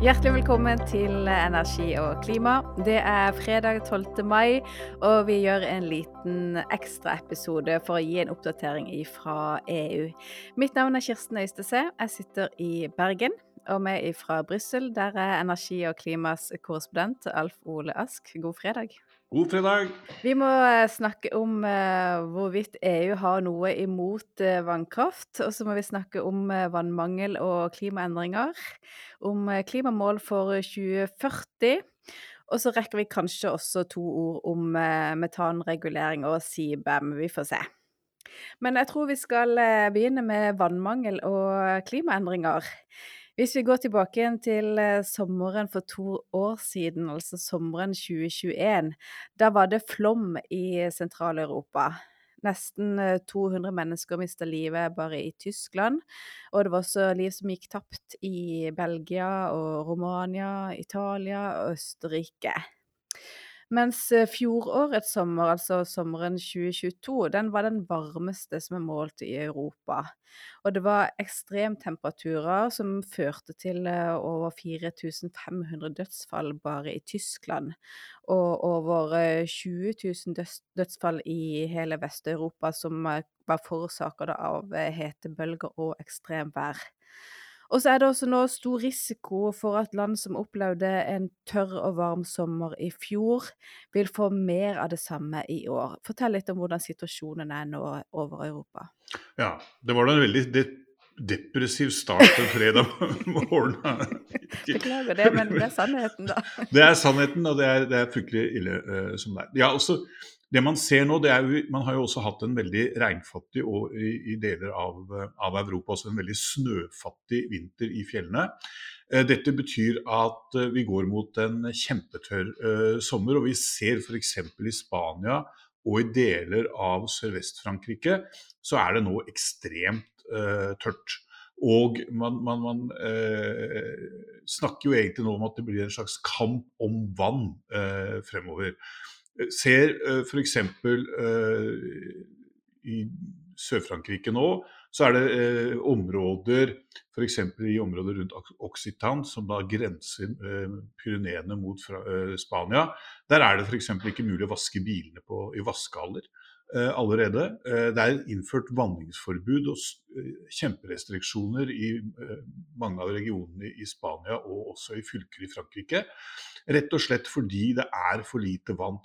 Hjertelig velkommen til Energi og klima. Det er fredag 12. mai, og vi gjør en liten ekstraepisode for å gi en oppdatering fra EU. Mitt navn er Kirsten Øystese. Jeg sitter i Bergen. Og vi er fra Brussel, der er energi og klimas korrespondent Alf Ole Ask. God fredag. God fredag. Vi må eh, snakke om uh, hvorvidt EU har noe imot uh, vannkraft. Og så må vi snakke om vannmangel og klimaendringer. Om klimamål for 2040. Og så rekker vi kanskje også to ord om metanregulering og CBAM. Vi får se. Men jeg tror vi skal begynne med vannmangel og klimaendringer. Hvis vi går tilbake igjen til eh, sommeren for to år siden, altså sommeren 2021, da var det flom i Sentral-Europa. Nesten 200 eh, mennesker mista livet bare i Tyskland. Og det var også liv som gikk tapt i Belgia og Romania, Italia og Østerrike. Mens eh, fjorårets sommer, altså sommeren 2022, den var den varmeste som er målt i Europa. Og det var ekstremtemperaturer som førte til eh, over 4500 dødsfall bare i Tyskland. Og over 20 eh, 000 dødsfall i hele Vest-Europa som var forårsaka av hetebølger og ekstremvær. Og så er det også nå stor risiko for at land som opplevde en tørr og varm sommer i fjor, vil få mer av det samme i år. Fortell litt om hvordan situasjonen er nå over Europa. Ja, det var da en veldig de depressiv start på fredag morgen. Beklager det, men det er sannheten, da. det er sannheten, og det er, det er fryktelig ille uh, som det er. Ja, også det man ser nå, det er jo Man har jo også hatt en veldig regnfattig og i, i deler av, av, Europa også en veldig snøfattig vinter i fjellene. Eh, dette betyr at eh, vi går mot en kjempetørr uh, sommer. Og vi ser f.eks. i Spania og i deler av Sørvest-Frankrike så er det nå ekstremt uh, tørt. Og man, man, man eh, snakker jo egentlig nå om at det blir en slags kamp om vann eh, fremover ser uh, f.eks. Uh, i Sør-Frankrike nå, så er det eh, områder f.eks. i området rundt Occitan, som da grenser eh, Pyreneene mot fra, eh, Spania. Der er det f.eks. ikke mulig å vaske bilene på, i vaskehaller eh, allerede. Eh, det er innført vanningsforbud og eh, kjemperestriksjoner i mange av regionene i Spania og også i fylker i Frankrike. Rett og slett fordi det er for lite vann.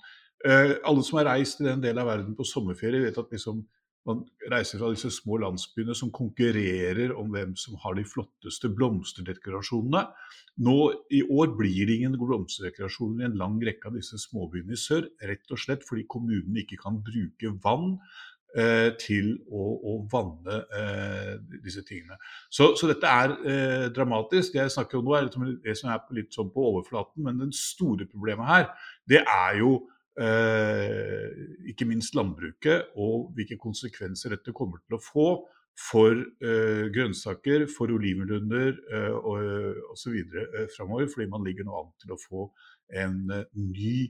Uh, alle som har reist i den delen av verden på sommerferie, vet at liksom, man reiser fra disse små landsbyene som konkurrerer om hvem som har de flotteste blomsterdekorasjonene. Nå I år blir det ingen blomsterdekorasjoner i en lang rekke av disse småbyene i sør. Rett og slett fordi kommunene ikke kan bruke vann eh, til å, å vanne eh, disse tingene. Så, så dette er eh, dramatisk. Det jeg snakker om nå er det som er litt sånn på overflaten, men den store problemet her, det er jo Eh, ikke minst landbruket, og hvilke konsekvenser dette kommer til å få for eh, grønnsaker, for olivenlunder eh, osv. Eh, framover, fordi man ligger nå an til å få en eh, ny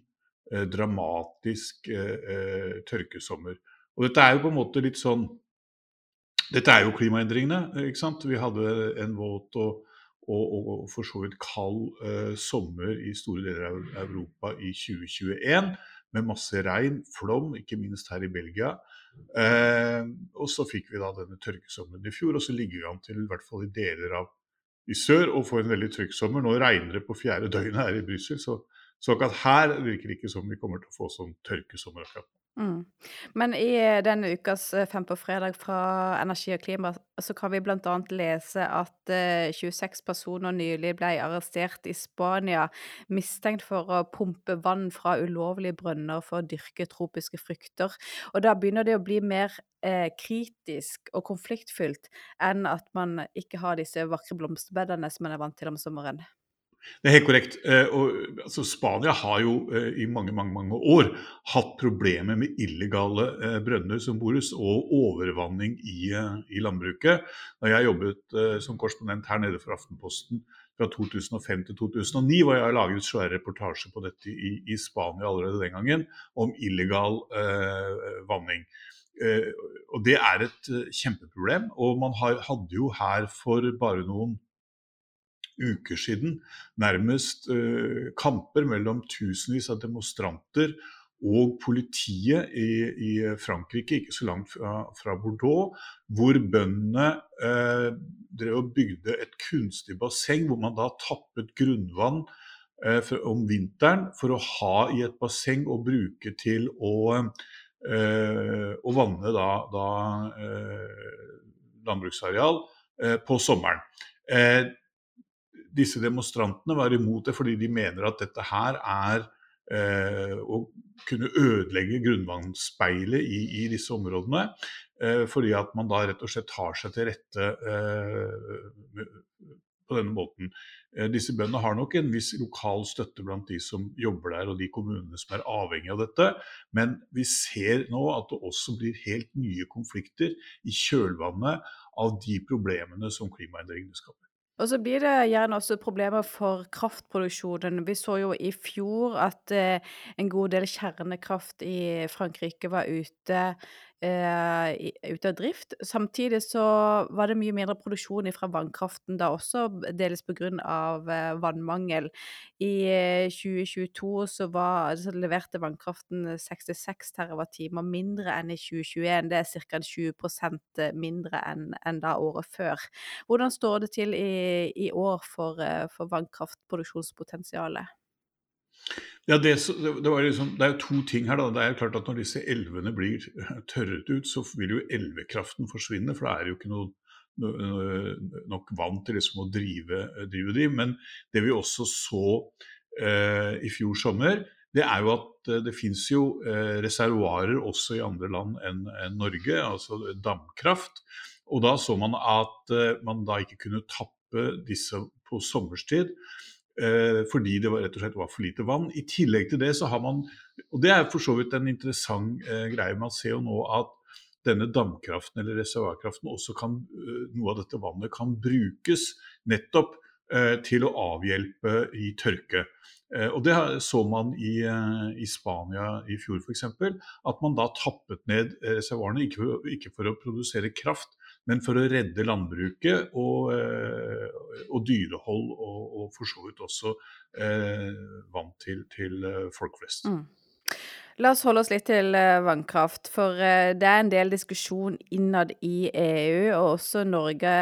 eh, dramatisk eh, tørkesommer. Og dette er jo på en måte litt sånn Dette er jo klimaendringene. ikke sant? Vi hadde en våt og, og, og for så vidt kald sommer i store deler av Europa i 2021 med masse regn, flom, ikke minst her i Belgia. Eh, og så fikk vi da denne tørkesommeren i fjor, og så ligger vi an til, i hvert fall i deler av i sør, å få en veldig trygg sommer. Nå regner det på fjerde døgnet her i Brussel, så, så akkurat her virker det ikke som vi kommer til å få sånn tørkesommer akkurat Mm. Men i eh, denne ukas eh, Fem på fredag fra Energi og klima så kan vi annet lese at 26 eh, personer nylig ble arrestert i Spania mistenkt for å pumpe vann fra ulovlige brønner for å dyrke tropiske frukter. Og da begynner det å bli mer eh, kritisk og konfliktfylt enn at man ikke har disse vakre blomsterbedene som man er vant til om sommeren. Det er helt korrekt. Eh, og, altså, Spania har jo eh, i mange mange, mange år hatt problemer med illegale eh, brønner som bores og overvanning i, i landbruket. Da jeg jobbet som korrespondent her nede for Aftenposten fra 2005 til 2009, var jeg laget svære reportasje på dette i, i, Spania allerede den gangen, om illegal eh, vanning. Eh, og Det er et kjempeproblem. og Man har, hadde jo her for bare noen uker siden nærmest uh, kamper mellom tusenvis av demonstranter og politiet i, i, Frankrike, ikke så langt fra, fra Bordeaux, hvor bøndene eh, drev og bygde et kunstig basseng hvor man da tappet grunnvann eh, for, om vinteren for å ha i et basseng og bruke til å, eh, å vanne da, da eh, landbruksareal eh, på sommeren. Eh, disse demonstrantene var imot det fordi de mener at dette her er eh, å kunne ødelegge grunnvannsspeilet i, i disse områdene. fordi at man da rett og slett tar seg til rette på denne måten. Disse bøndene har nok en viss lokal støtte blant de som jobber der og de kommunene som er avhengig av dette, men vi ser nå at det også blir helt nye konflikter i kjølvannet av de problemene som klimaendringene skaper. Og så blir det gjerne også problemer for kraftproduksjonen. Vi så jo i fjor at eh, en god del kjernekraft i Frankrike var ute ute av drift. Samtidig så var det mye mindre produksjon fra vannkraften da også, deles pga. Eh, vannmangel. I 2022 eh, så, var, så leverte vannkraften 66 TWh mindre enn i 2021. Det er ca. 20% mindre enn, enn da året før. Hvordan står det til i, i år for, eh, for vannkraftproduksjonspotensialet? Ja, det, det, liksom, det, er jo to ting her. da. Det er jo klart at Når disse elvene blir tørret ut, så vil jo elvekraften forsvinne. For det er jo ikke noe, nok vann til liksom å drive, drive de. Men det vi også så eh, i fjor sommer, det er jo at eh, det fins jo eh, reservoarer også i andre land enn en Norge, altså damkraft. Og da så man at eh, man da ikke kunne tappe disse på sommerstid. Eh, fordi det var, rett og slett var for lite vann. I tillegg til det så har man, og det er for så vidt en interessant eh, greie, man ser jo nå at denne damkraften eller reservoarkraften også kan, eh, noe av dette vannet kan brukes nettopp eh, til å avhjelpe i tørke. Og Det så man i, i Spania i fjor f.eks. At man da tappet ned reservoarene, ikke ikke for å produsere kraft, men for å redde landbruket og, eh, og dyrehold, og, og, for så vidt også eh, vann til, til, eh, folk flest. Mm. La oss holde oss litt til eh, vannkraft, for eh, det er en del diskusjon innad i EU, og også Norge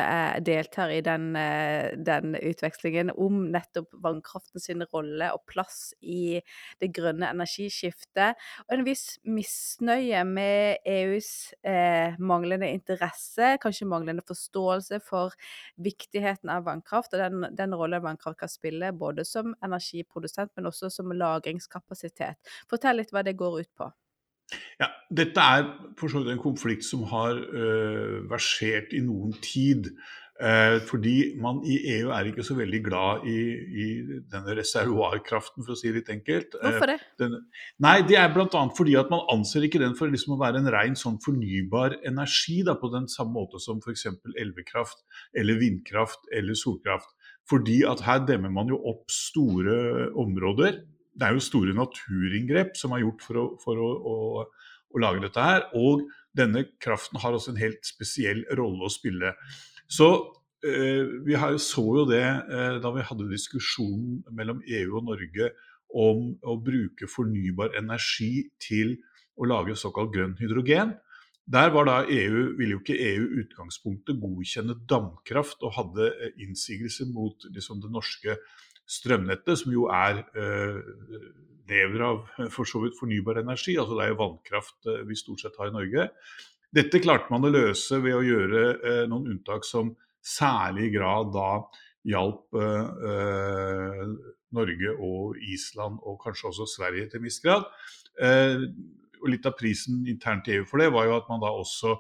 deltar i den, eh, den utvekslingen om nettopp vannkraften sin rolle og plass i det grønne energiskiftet. Og en viss misnøye med EUs eh, manglende interesse, kanskje manglende forståelse for viktigheten av vannkraft, og den, den rollen vannkraft kan spille både som energiprodusent, men også som lagringskapasitet. Fortell litt hva det går går ut på? Ja, Dette er for så vidt en konflikt som har uh, versert i noen tid. Uh, fordi man i EU er ikke så veldig glad i, i denne reservoarkraften, for å si det litt enkelt. Hvorfor det? Den, nei, Det er bl.a. fordi at man anser ikke den for liksom å være en ren sånn fornybar energi, da, på den samme måte som f.eks. elvekraft eller vindkraft eller solkraft. Fordi at her demmer man jo opp store områder det er jo store naturinngrep som er gjort for å, for å, å, å lage dette her. Og denne kraften har også en helt spesiell rolle å spille. Så eh, vi så jo det eh, da vi hadde diskusjonen mellom EU og Norge om å bruke fornybar energi til å lage såkalt grønn hydrogen. Der var da EU, ville jo ikke EU utgangspunktet godkjenne damkraft og hadde eh, innsigelser mot liksom, det norske strømnettet, som jo er eh, lever av for så vidt fornybar energi. altså Det er jo vannkraft eh, vi stort sett har i Norge. Dette klarte man å løse ved å gjøre eh, noen unntak som særlig grad da hjalp eh, Norge og Island og kanskje også Sverige til en viss grad. Eh, og Litt av prisen internt i EU for det var jo at man da også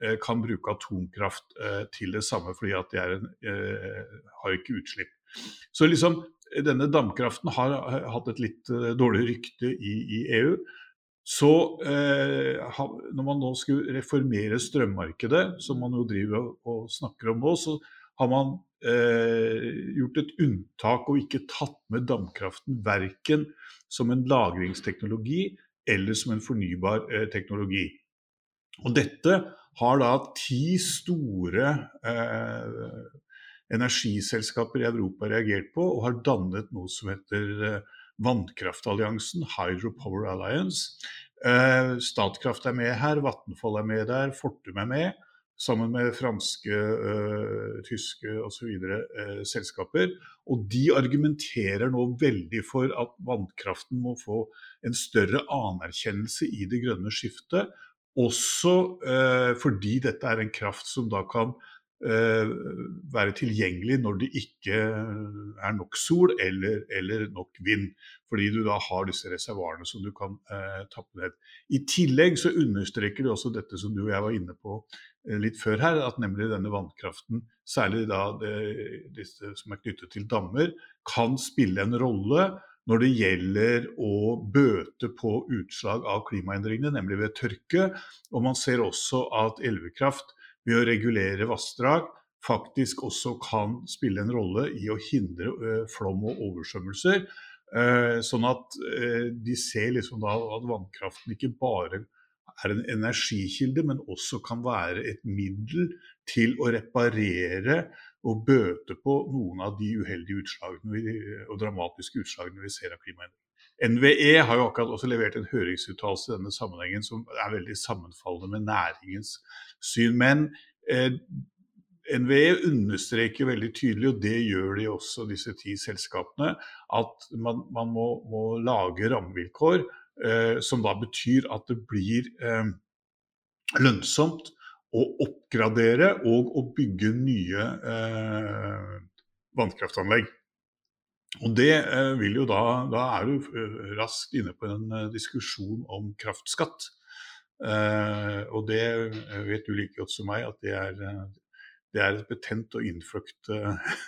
eh, kan bruke atomkraft til det samme, fordi at de en, har ikke utslipp. Så liksom denne dampkraften har hatt et litt uh, dårlig rykte i, i EU. Så eh, når man nå skulle reformere strømmarkedet, som man jo driver og snakker om nå, så har man eh, gjort et unntak og ikke tatt med dampkraften verken som en lagringsteknologi eller som en fornybar eh, teknologi. Og dette har da ti store eh, energiselskaper i Europa reagert på og har dannet noe som heter Vannkraftalliansen, Hydropower Alliance. Statkraft er med her, Vattenfall er med der, Fortum er med sammen med franske, øh, tyske osv. Øh, selskaper. Og de argumenterer nå veldig for at vannkraften må få en større anerkjennelse i det grønne skiftet. Også øh, fordi dette er en kraft som da kan være tilgjengelig når det ikke er nok sol eller, eller, nok vind. Fordi du da har disse reservoarene som du kan øh, tappe ned. I tillegg så understreker det også dette som du og jeg var inne på Eh, litt før her, at nemlig denne vannkraften, særlig da det, disse som er knyttet til dammer, kan spille en rolle når det gjelder å bøte på utslag av klimaendringene, nemlig ved tørke. Og man ser også at elvekraft ved å regulere vassdrag faktisk også kan spille en rolle i å hindre uh, flom og oversvømmelser. Uh, sånn at uh, de ser liksom at vannkraften ikke bare er en energikilde, men også kan være et middel til å reparere og bøte på noen av de uheldige og dramatiske utslagene vi ser av klimaendringer. NVE har jo akkurat også levert en høringsuttalelse i denne sammenhengen som er veldig sammenfallende med næringens syn. Men eh, NVE understreker veldig tydelig, og det gjør de også, disse ti selskapene, at man, man må, må, lage rammevilkår Eh, som da betyr at det blir eh, lønnsomt å oppgradere og å bygge nye eh, vannkraftanlegg. Og det vil jo da, da er du raskt inne på en diskusjon om kraftskatt. og det vet du like godt som meg at det er det er et betent og innfløkt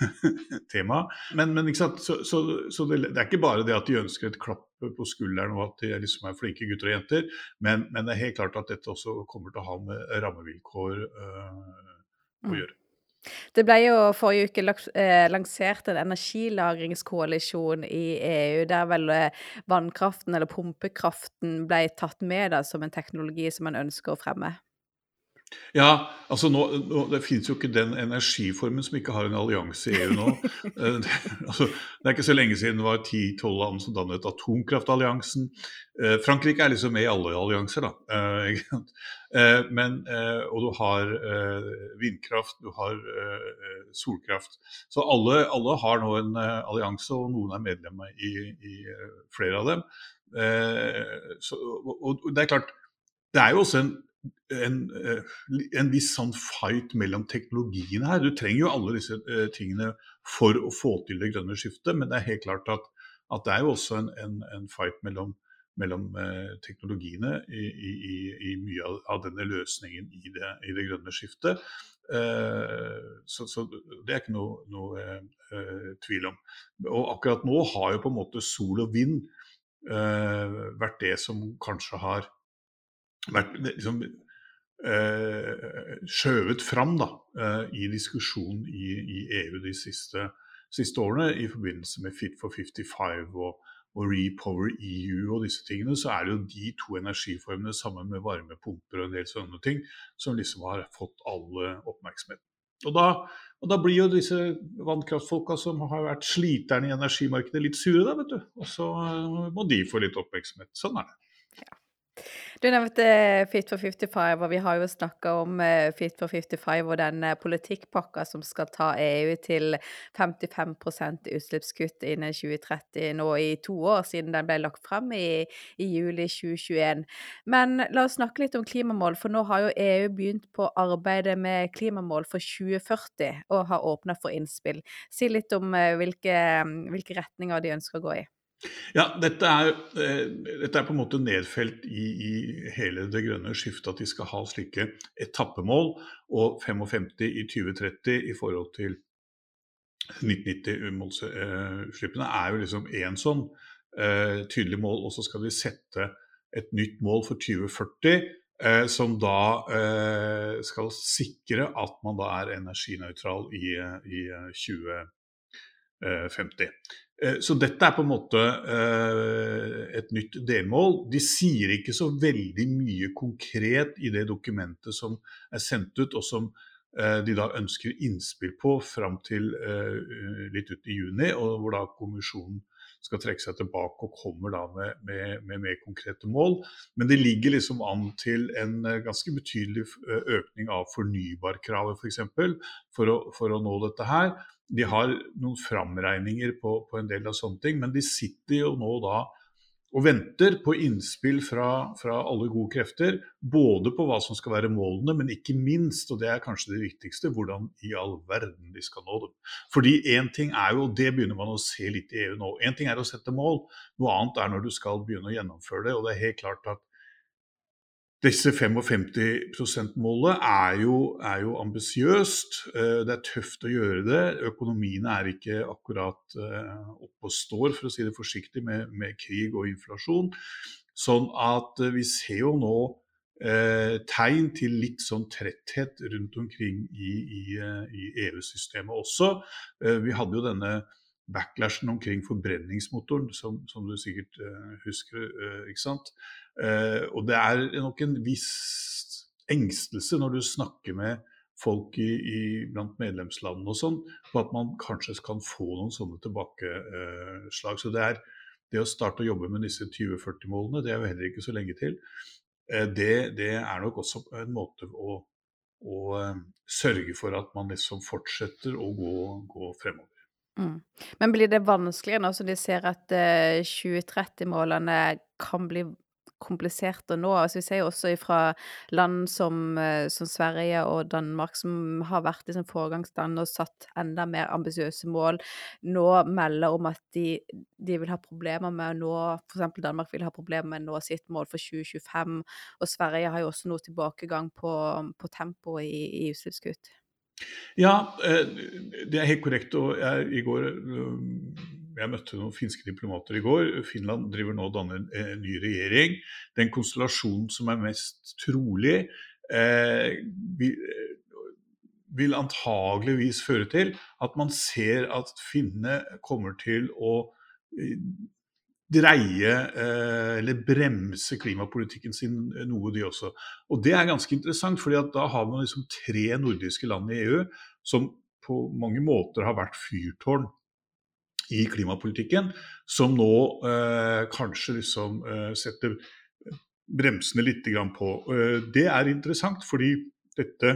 tema. Men, men så, så, så det, det, er ikke bare det at de ønsker et klapp på skulderen og at de liksom er flinke gutter og jenter, men, men, det er helt klart at dette også kommer til å ha med rammevilkår uh, å mm. gjøre. Det ble jo forrige uke eh, lansert en energilagringskoalisjon i EU, der vel vannkraften eller pumpekraften ble tatt med da, som en teknologi som man ønsker å fremme. Ja, altså nå, nå, Det finnes jo ikke den energiformen som ikke har en allianse i EU nå. Eh, det, altså, det er ikke så lenge siden det var 10-12 land som dannet atomkraftalliansen. Eh, Frankrike er liksom med i alle allianser, da. Eh, eh men, eh, og du har eh, vindkraft, du har solkraft. Så alle, alle, har nå en allianse, og noen er medlemmer i, i flere av dem. Så, og, og det er klart, det er jo også en en, eh, en, viss sånn fight mellom teknologiene her. Du trenger jo alle disse uh, tingene for å få til det grønne skiftet, men det er helt klart at, at det er jo også en, en, en fight mellom, mellom uh, teknologiene i, i, i, mye av, denne løsningen i det, i det grønne skiftet. Så, så, det er ikke noe, noe tvil om. Og akkurat nå har jo på en måte sol og vind vært det som kanskje har vært liksom, eh, skjøvet fram da, eh, i diskusjonen i, i, EU de siste, siste, årene i forbindelse med Fit for 55 og, og Repower EU og disse tingene, så er det jo de to energiformene sammen med varmepumper og en del sånne ting som liksom har fått alle oppmerksomhet. Og da, og da blir jo disse vannkraftfolka som har vært sliterne i energimarkedet, litt sure, da, vet du. Og så må de få litt oppmerksomhet. Sånn er det. Du nevnte Fit for 55, og vi har jo snakka om eh, Fit for 55 og den eh, politikkpakka som skal ta EU til 55% utslippskutt innen 2030, nå i to år siden den ble lagt frem i, i juli 2021. Men la oss snakke litt om klimamål, for nå har jo EU begynt på arbeidet med klimamål for 2040 og har åpna for innspill. Si litt om eh, hvilke, hvilke retninger de ønsker å gå i. Ja, dette er, eh, dette er, på en måte nedfelt i, i, hele det grønne skiftet at de skal ha slike etappemål og 55 i 2030 i forhold til 1990-utslippene er jo liksom én sånn eh, tydelig mål. Og så skal de sette et nytt mål for 2040 eh, som da skal sikre at man da er energinøytral i, i 2050. Eh, så dette er på en måte eh, et nytt delmål. De sier ikke så veldig mye konkret i det dokumentet som er sendt ut, og som de da ønsker innspill på fram til litt ut i juni, og hvor da kommisjonen skal trekke seg tilbake og kommer da med, med, med mer konkrete mål. Men det ligger liksom an til en ganske betydelig økning av fornybarkravet f.eks. For, for, for å nå dette her. De har noen framregninger på, på en del av sånne ting, men de sitter jo nå da og venter på innspill fra, fra, alle gode krefter. Både på hva som skal være målene, men ikke minst, og det er kanskje det viktigste, hvordan i all verden de skal nå dem. Fordi én ting er jo, og det begynner man å se litt i EU nå, én ting er å sette mål, noe annet er når du skal begynne å gjennomføre det. Og det er helt klart at disse 55 %-målet er jo, er jo ambisiøst. Eh, det er tøft å gjøre det. Økonomiene er ikke akkurat eh, oppe og står, for å si det forsiktig, med, med krig og inflasjon. Sånn at eh, vi ser jo nå eh, tegn til litt sånn tretthet rundt omkring i, i, i EU-systemet også. Vi hadde jo denne backlashen omkring forbrenningsmotoren, som, som du sikkert uh, husker. Uh, ikke sant? Uh, og det er nok en viss engstelse når du snakker med folk i, i, blant medlemslandene og sånn, på at man kanskje kan få noen sånne tilbakeslag. Så det er det å starte å jobbe med disse 2040-målene, det er jo heller ikke så lenge til. Det, det er nok også en måte å, å sørge for at man liksom fortsetter å gå, gå fremover. Mm. Men blir det vanskeligere nå som de ser at uh, 2030-målene kan bli komplisert å nå? Altså, vi ser jo også fra land som, uh, som Sverige og Danmark, som har vært liksom foregangsland og satt enda mer ambisiøse mål, nå melder om at de, de vil ha problemer med å nå F.eks. Danmark vil ha problemer med å nå sitt mål for 2025, og Sverige har jo også noe tilbakegang på, på tempoet i, i utslippskutt. Ja, eh, det er helt korrekt. og jeg, går, eh, jeg møtte noen finske diplomater i går. Finland driver nå og danner en ny regjering. Den konstellasjonen som er mest trolig, eh, vil antageligvis føre til at man ser at finnene kommer til å dreie eh, eller bremse klimapolitikken sin eh, noe, de også. Og Det er ganske interessant, fordi da har man liksom tre nordiske land i EU som på mange måter har vært fyrtårn i klimapolitikken, som nå eh, kanskje liksom eh, setter bremsene litt på. Eh, det er interessant, fordi dette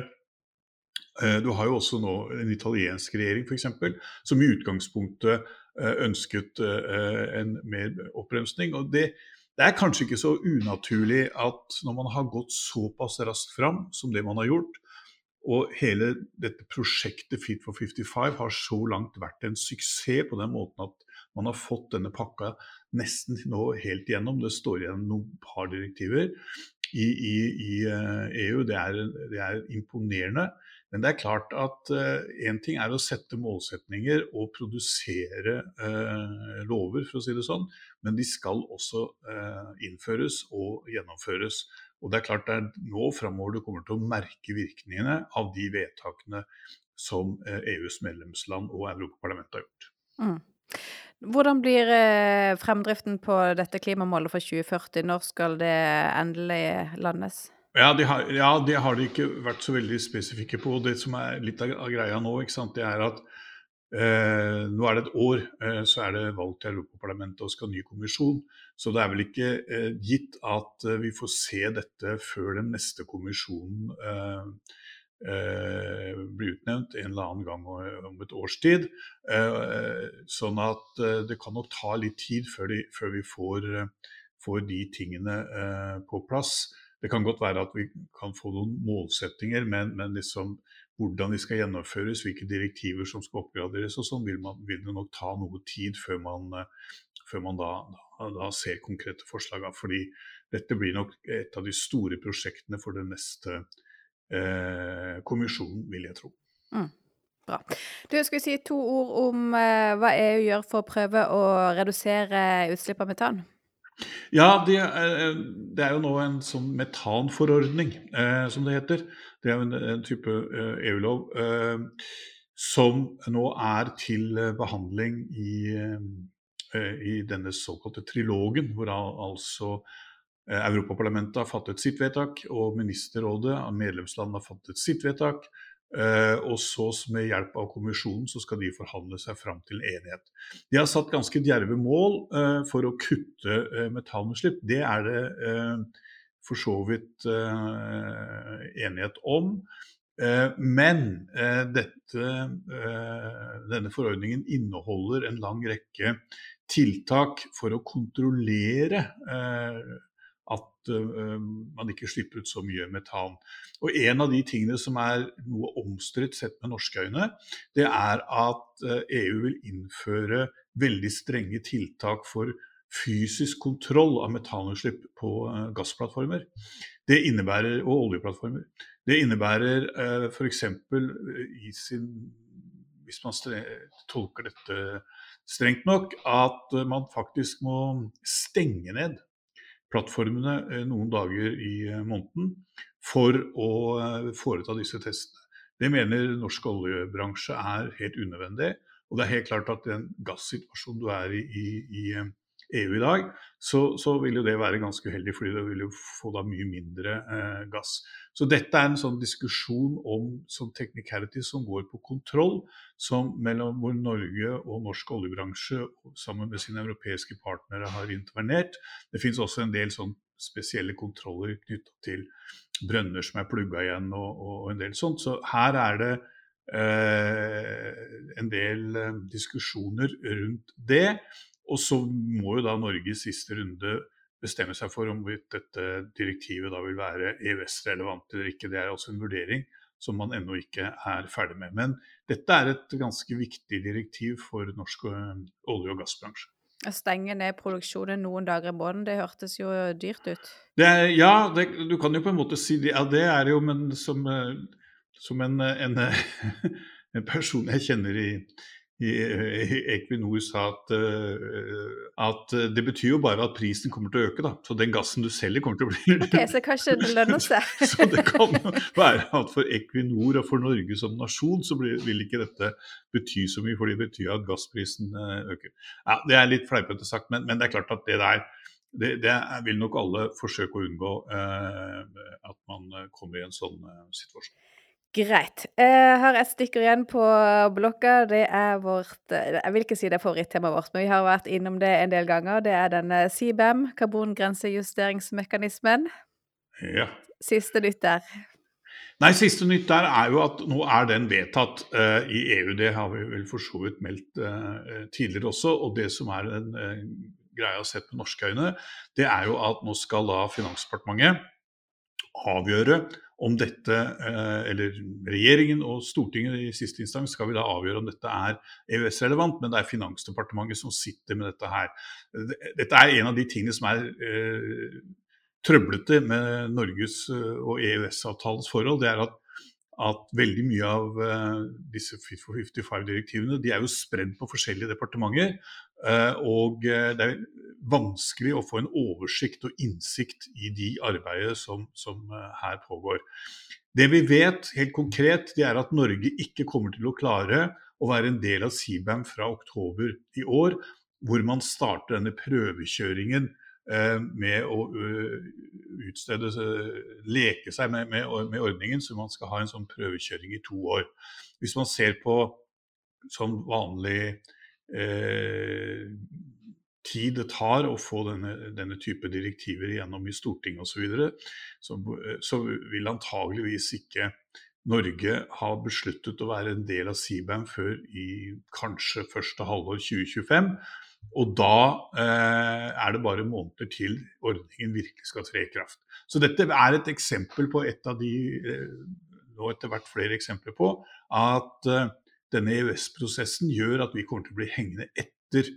eh, Du har jo også nå en italiensk regjering f.eks., som i utgangspunktet ønsket eh, en mer oppbremsning. Og det, det, er kanskje ikke så unaturlig at når man har gått såpass raskt fram som det man har gjort, og hele dette prosjektet Fit for 55 har så langt vært en suksess på den måten at man har fått denne pakka nesten nå helt gjennom. Det står igjen noen par direktiver i, i, i EU. Eh, e det er, det er imponerende. Men det er klart at én uh, ting er å sette målsetninger og produsere uh, lover, for å si det sånn, men de skal også uh, innføres og gjennomføres. Og det er klart det er nå framover du kommer til å merke virkningene av de vedtakene som EUs medlemsland og Europaparlamentet har gjort. Mm. Hvordan blir fremdriften på dette klimamålet for 2040? Når skal det endelig landes? Ja det, har, ja, de har de ikke vært så veldig spesifikke på. Det som er litt av, greia nå, det er at eh, nå er det et år, eh, så er det valg til Europaparlamentet og skal ny kommisjon. Så det er vel ikke eh, gitt at eh, vi får se dette før den neste kommisjonen eh, eh, blir utnevnt en eller annen gang om et års tid. sånn at det kan nok ta litt tid før, de, før vi får, får, de tingene på plass. Det kan godt være at vi kan få noen målsettinger, men, men liksom hvordan de skal gjennomføres, hvilke direktiver som skal oppgraderes og sånn, vil, vil, det nok ta noe tid før man, før man da, da, da, ser konkrete forslag. Fordi dette blir nok et av de store prosjektene for den neste eh, kommisjonen, vil jeg tro. Mm. Bra. Du, skal si to ord om eh, hva EU gjør for å prøve å redusere utslipp av metan? Ja, det er, det er, jo nå en sånn metanforordning, eh, som det heter. Det er jo en, en type eh, EU-lov eh, som nå er til behandling i, eh, i denne såkalte trilogen, hvor altså eh, Europaparlamentet har fattet sitt vedtak, og Ministerrådet av medlemslandene har fattet sitt vedtak. Uh, og så med hjelp av kommisjonen så skal de forhandle seg fram til enighet. De har satt ganske djerve mål uh, for å kutte uh, metanutslipp. Det er det for så vidt enighet om. men dette, denne forordningen inneholder en lang rekke tiltak for å kontrollere at uh, man ikke slipper ut så mye metan. Og En av de tingene som er noe omstridt sett med norske øyne, det er at uh, EU vil innføre veldig strenge tiltak for fysisk kontroll av metanutslipp på uh, gassplattformer. Det innebærer, og oljeplattformer. Det innebærer uh, f.eks. i sin Hvis man tolker dette strengt nok, at man faktisk må stenge ned plattformene eh, noen dager i eh, måneden for å eh, foreta disse testene. Det mener norsk oljebransje er helt unødvendig. Og det er helt klart at den gassituasjonen du er i i, i EU i dag, så, så, vil jo det være ganske uheldig, fordi det vil jo få da mye mindre eh, gass. Så dette er en sånn diskusjon om sånn technicality som går på kontroll, som mellom hvor Norge og norsk oljebransje sammen med sine europeiske partnere har intervenert. Det finnes også en del sånn spesielle kontroller knytta til brønner som er plugga igjen og, og, en del sånt. Så her er det eh, en del eh, diskusjoner rundt det. Og så må jo da Norge i siste runde bestemme seg for om dette direktivet da vil være EØS-relevant eller ikke. Det er altså en vurdering som man ennå ikke er ferdig med. Men dette er et ganske viktig direktiv for norsk eh, olje- og gassbransje. Å stenge ned produksjonen noen dager i måneden, det hørtes jo dyrt ut? Det ja, det, du kan jo på en måte si det. Ja, det er jo men som, eh, som en, en, en person jeg kjenner i, Equinor sa at, eh, at, det betyr jo bare at prisen kommer til å øke. da, Så den gassen du selger, kommer til å bli Ok, Så kanskje det lønner seg? så det kan være at for Equinor og for Norge som nasjon så vil ikke dette bety så mye, for det betyr at gassprisen eh, øker. Ja, Det er litt fleipete sagt, men, men, det er klart at det der det, det vil nok alle forsøke å unngå eh, at man kommer i en sånn eh, situasjon. Greit. Jeg har et stykke igjen på blokka. Det er vårt Jeg vil ikke si det er favorittemaet vårt, men vi har vært innom det en del ganger. Det er denne CBAM, karbongrensejusteringsmekanismen. Ja. Siste nytt der? Nei, siste nytt der er jo at nå er den vedtatt uh, i EU. Det har vi vel for så vidt meldt uh, tidligere også. Og det som er en uh, greia sett med norske øyne, det er jo at nå skal da Finansdepartementet avgjøre om dette, eh, eller regjeringen og Stortinget i siste instans skal vi da avgjøre om dette er EØS-relevant, men det er Finansdepartementet som sitter med dette her. Dette er en av de tingene som er eh, trøblete med Norges eh, og EØS-avtalens forhold. det er at at veldig mye av disse Fit for 55-direktivene de er jo spredd på forskjellige departementer. Uh, og uh, det er vanskelig å få en oversikt og innsikt i de arbeidet som, som her pågår. Det vi vet helt konkret, det er at Norge ikke kommer til å klare å være en del av CBAM fra oktober i år, hvor man starter denne prøvekjøringen Eh, med å utstede, leke seg med, med, med, ordningen, så man skal ha en sånn prøvekjøring i to år. Hvis man ser på sånn vanlig eh, tid det tar å få denne, denne type direktiver gjennom i Stortinget osv., så, videre, så, så vil antageligvis ikke Norge ha besluttet å være en del av CBAM før i kanskje første halvår 2025. Og da eh, er det bare måneder til ordningen virkelig skal tre i kraft. Så dette er et eksempel på et av de, Nå og etter hvert flere eksempler på, at eh, denne EØS-prosessen gjør at vi kommer til å bli hengende etter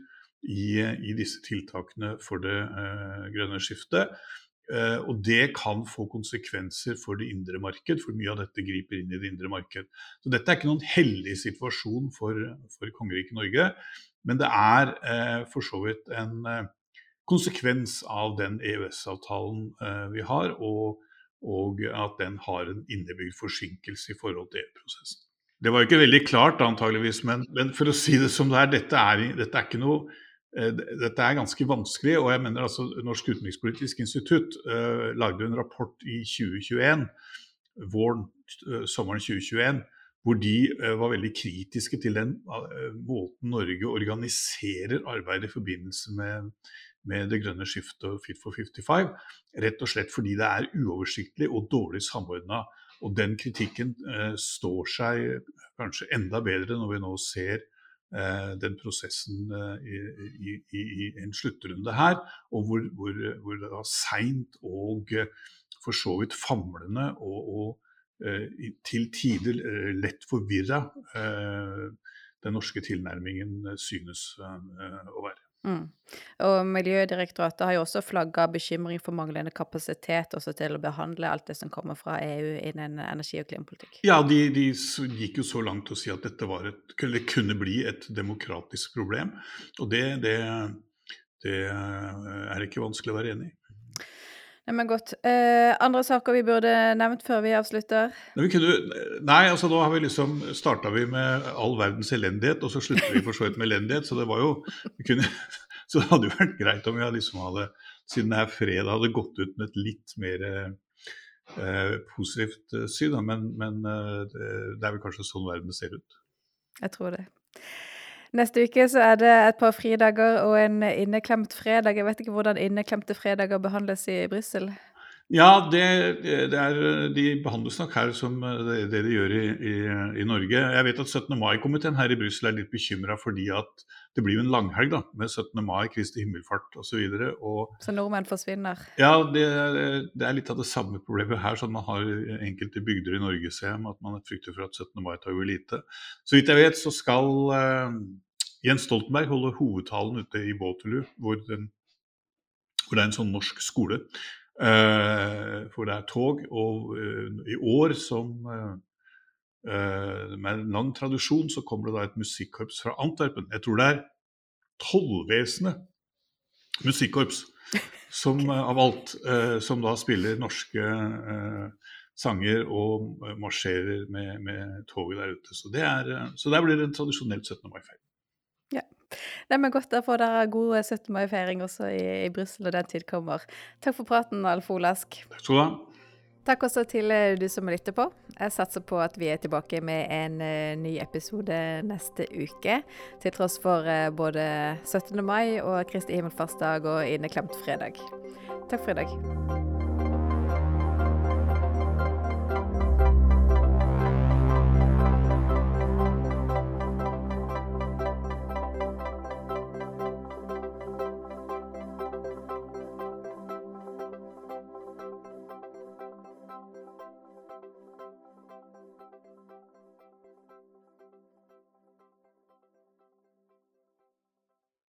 i, i disse tiltakene for det eh, grønne skiftet. Uh, og det kan få konsekvenser for det indre marked, for mye av dette griper inn i det indre marked. Så dette er ikke noen heldig situasjon for, for kongeriket Norge. Men det er eh, for så vidt en konsekvens av den EØS-avtalen vi har, og, og, at den har en innebygd forsinkelse i forhold til EU-prosessen. Det var ikke veldig klart antageligvis, men, men, for å si det som det er, dette er, dette er noe eh, dette er ganske vanskelig, og jeg mener altså Norsk utenrikspolitisk institutt uh, lagde en rapport i 2021, våren, uh, sommeren 2021, hvor de var veldig kritiske til den måten Norge organiserer arbeidet i forbindelse med, med det grønne skiftet og Fit for 55. Rett og slett fordi det er uoversiktlig og dårlig samordna. Og den kritikken eh, står seg kanskje enda bedre når vi nå ser eh, den prosessen eh, i, i, i, en sluttrunde her, og hvor, hvor, hvor det var seint og for så vidt famlende og, og eh, til tider eh, lett forvirra eh, den norske tilnærmingen synes å være. Mm. Og Miljødirektoratet har jo også flagga bekymring for manglende kapasitet også til å behandle alt det som kommer fra EU innen energi- og klimapolitikk. Ja, de, de, gikk jo så langt til å si at dette et, kunne bli et demokratisk problem. Og det, det, det er ikke vanskelig å være enig i. Nei, men godt. Eh, andre saker vi burde nevnt før vi avslutter? Nei, vi kunne, nei altså nå har vi liksom starta vi med all verdens elendighet, og så slutter vi for så vidt med elendighet. Så det var jo kunne, Så det hadde jo vært greit om vi liksom hadde, siden det er fredag, hadde gått ut med et litt mer eh, positivt eh, syn. Men, men eh, det er vel kanskje sånn verden ser ut. Jeg tror det. Neste uke så er det et par fridager og en inneklemt fredag. Jeg vet ikke hvordan inneklemte fredager behandles i Brussel? Ja, det, det er, de behandles nok her som det, det de gjør i, i, i, Norge. Jeg vet at 17. mai-komiteen her i Brussel er litt bekymra fordi at det blir jo en langhelg da, med 17. mai, Kristi himmelfart osv. Så, videre, og, så nordmenn forsvinner? Ja, det, det, er litt av det samme problemet her som man har i enkelte bygder i Norge, ser jeg, at man frykter for at 17. mai tar jo lite. Så vidt jeg vet, så skal uh, Jens Stoltenberg holde hovedtalen ute i Waterloo, hvor, den, hvor det er en sånn norsk skole. Uh, hvor det er tog. Og uh, i år, som med en lang tradisjon, så kommer det da et musikkorps fra Antwerpen. Jeg tror det er Tollvesenet musikkorps som av alt, som da spiller norske sanger og marsjerer med, med, toget der ute. Så, det er, så der blir det en tradisjonelt 17. mai-feil. Nei, men Godt å få dere god 17. mai-feiring også i, i Brussel når den tid kommer. Takk for praten, Alf Olask. Takk skal du ha. Takk også til eh, du som lytter på. Jeg satser på at vi er tilbake med en uh, ny episode neste uke. Til tross for uh, både 17. mai og Kristi himmelfartsdag og inneklemt fredag. Takk for i dag.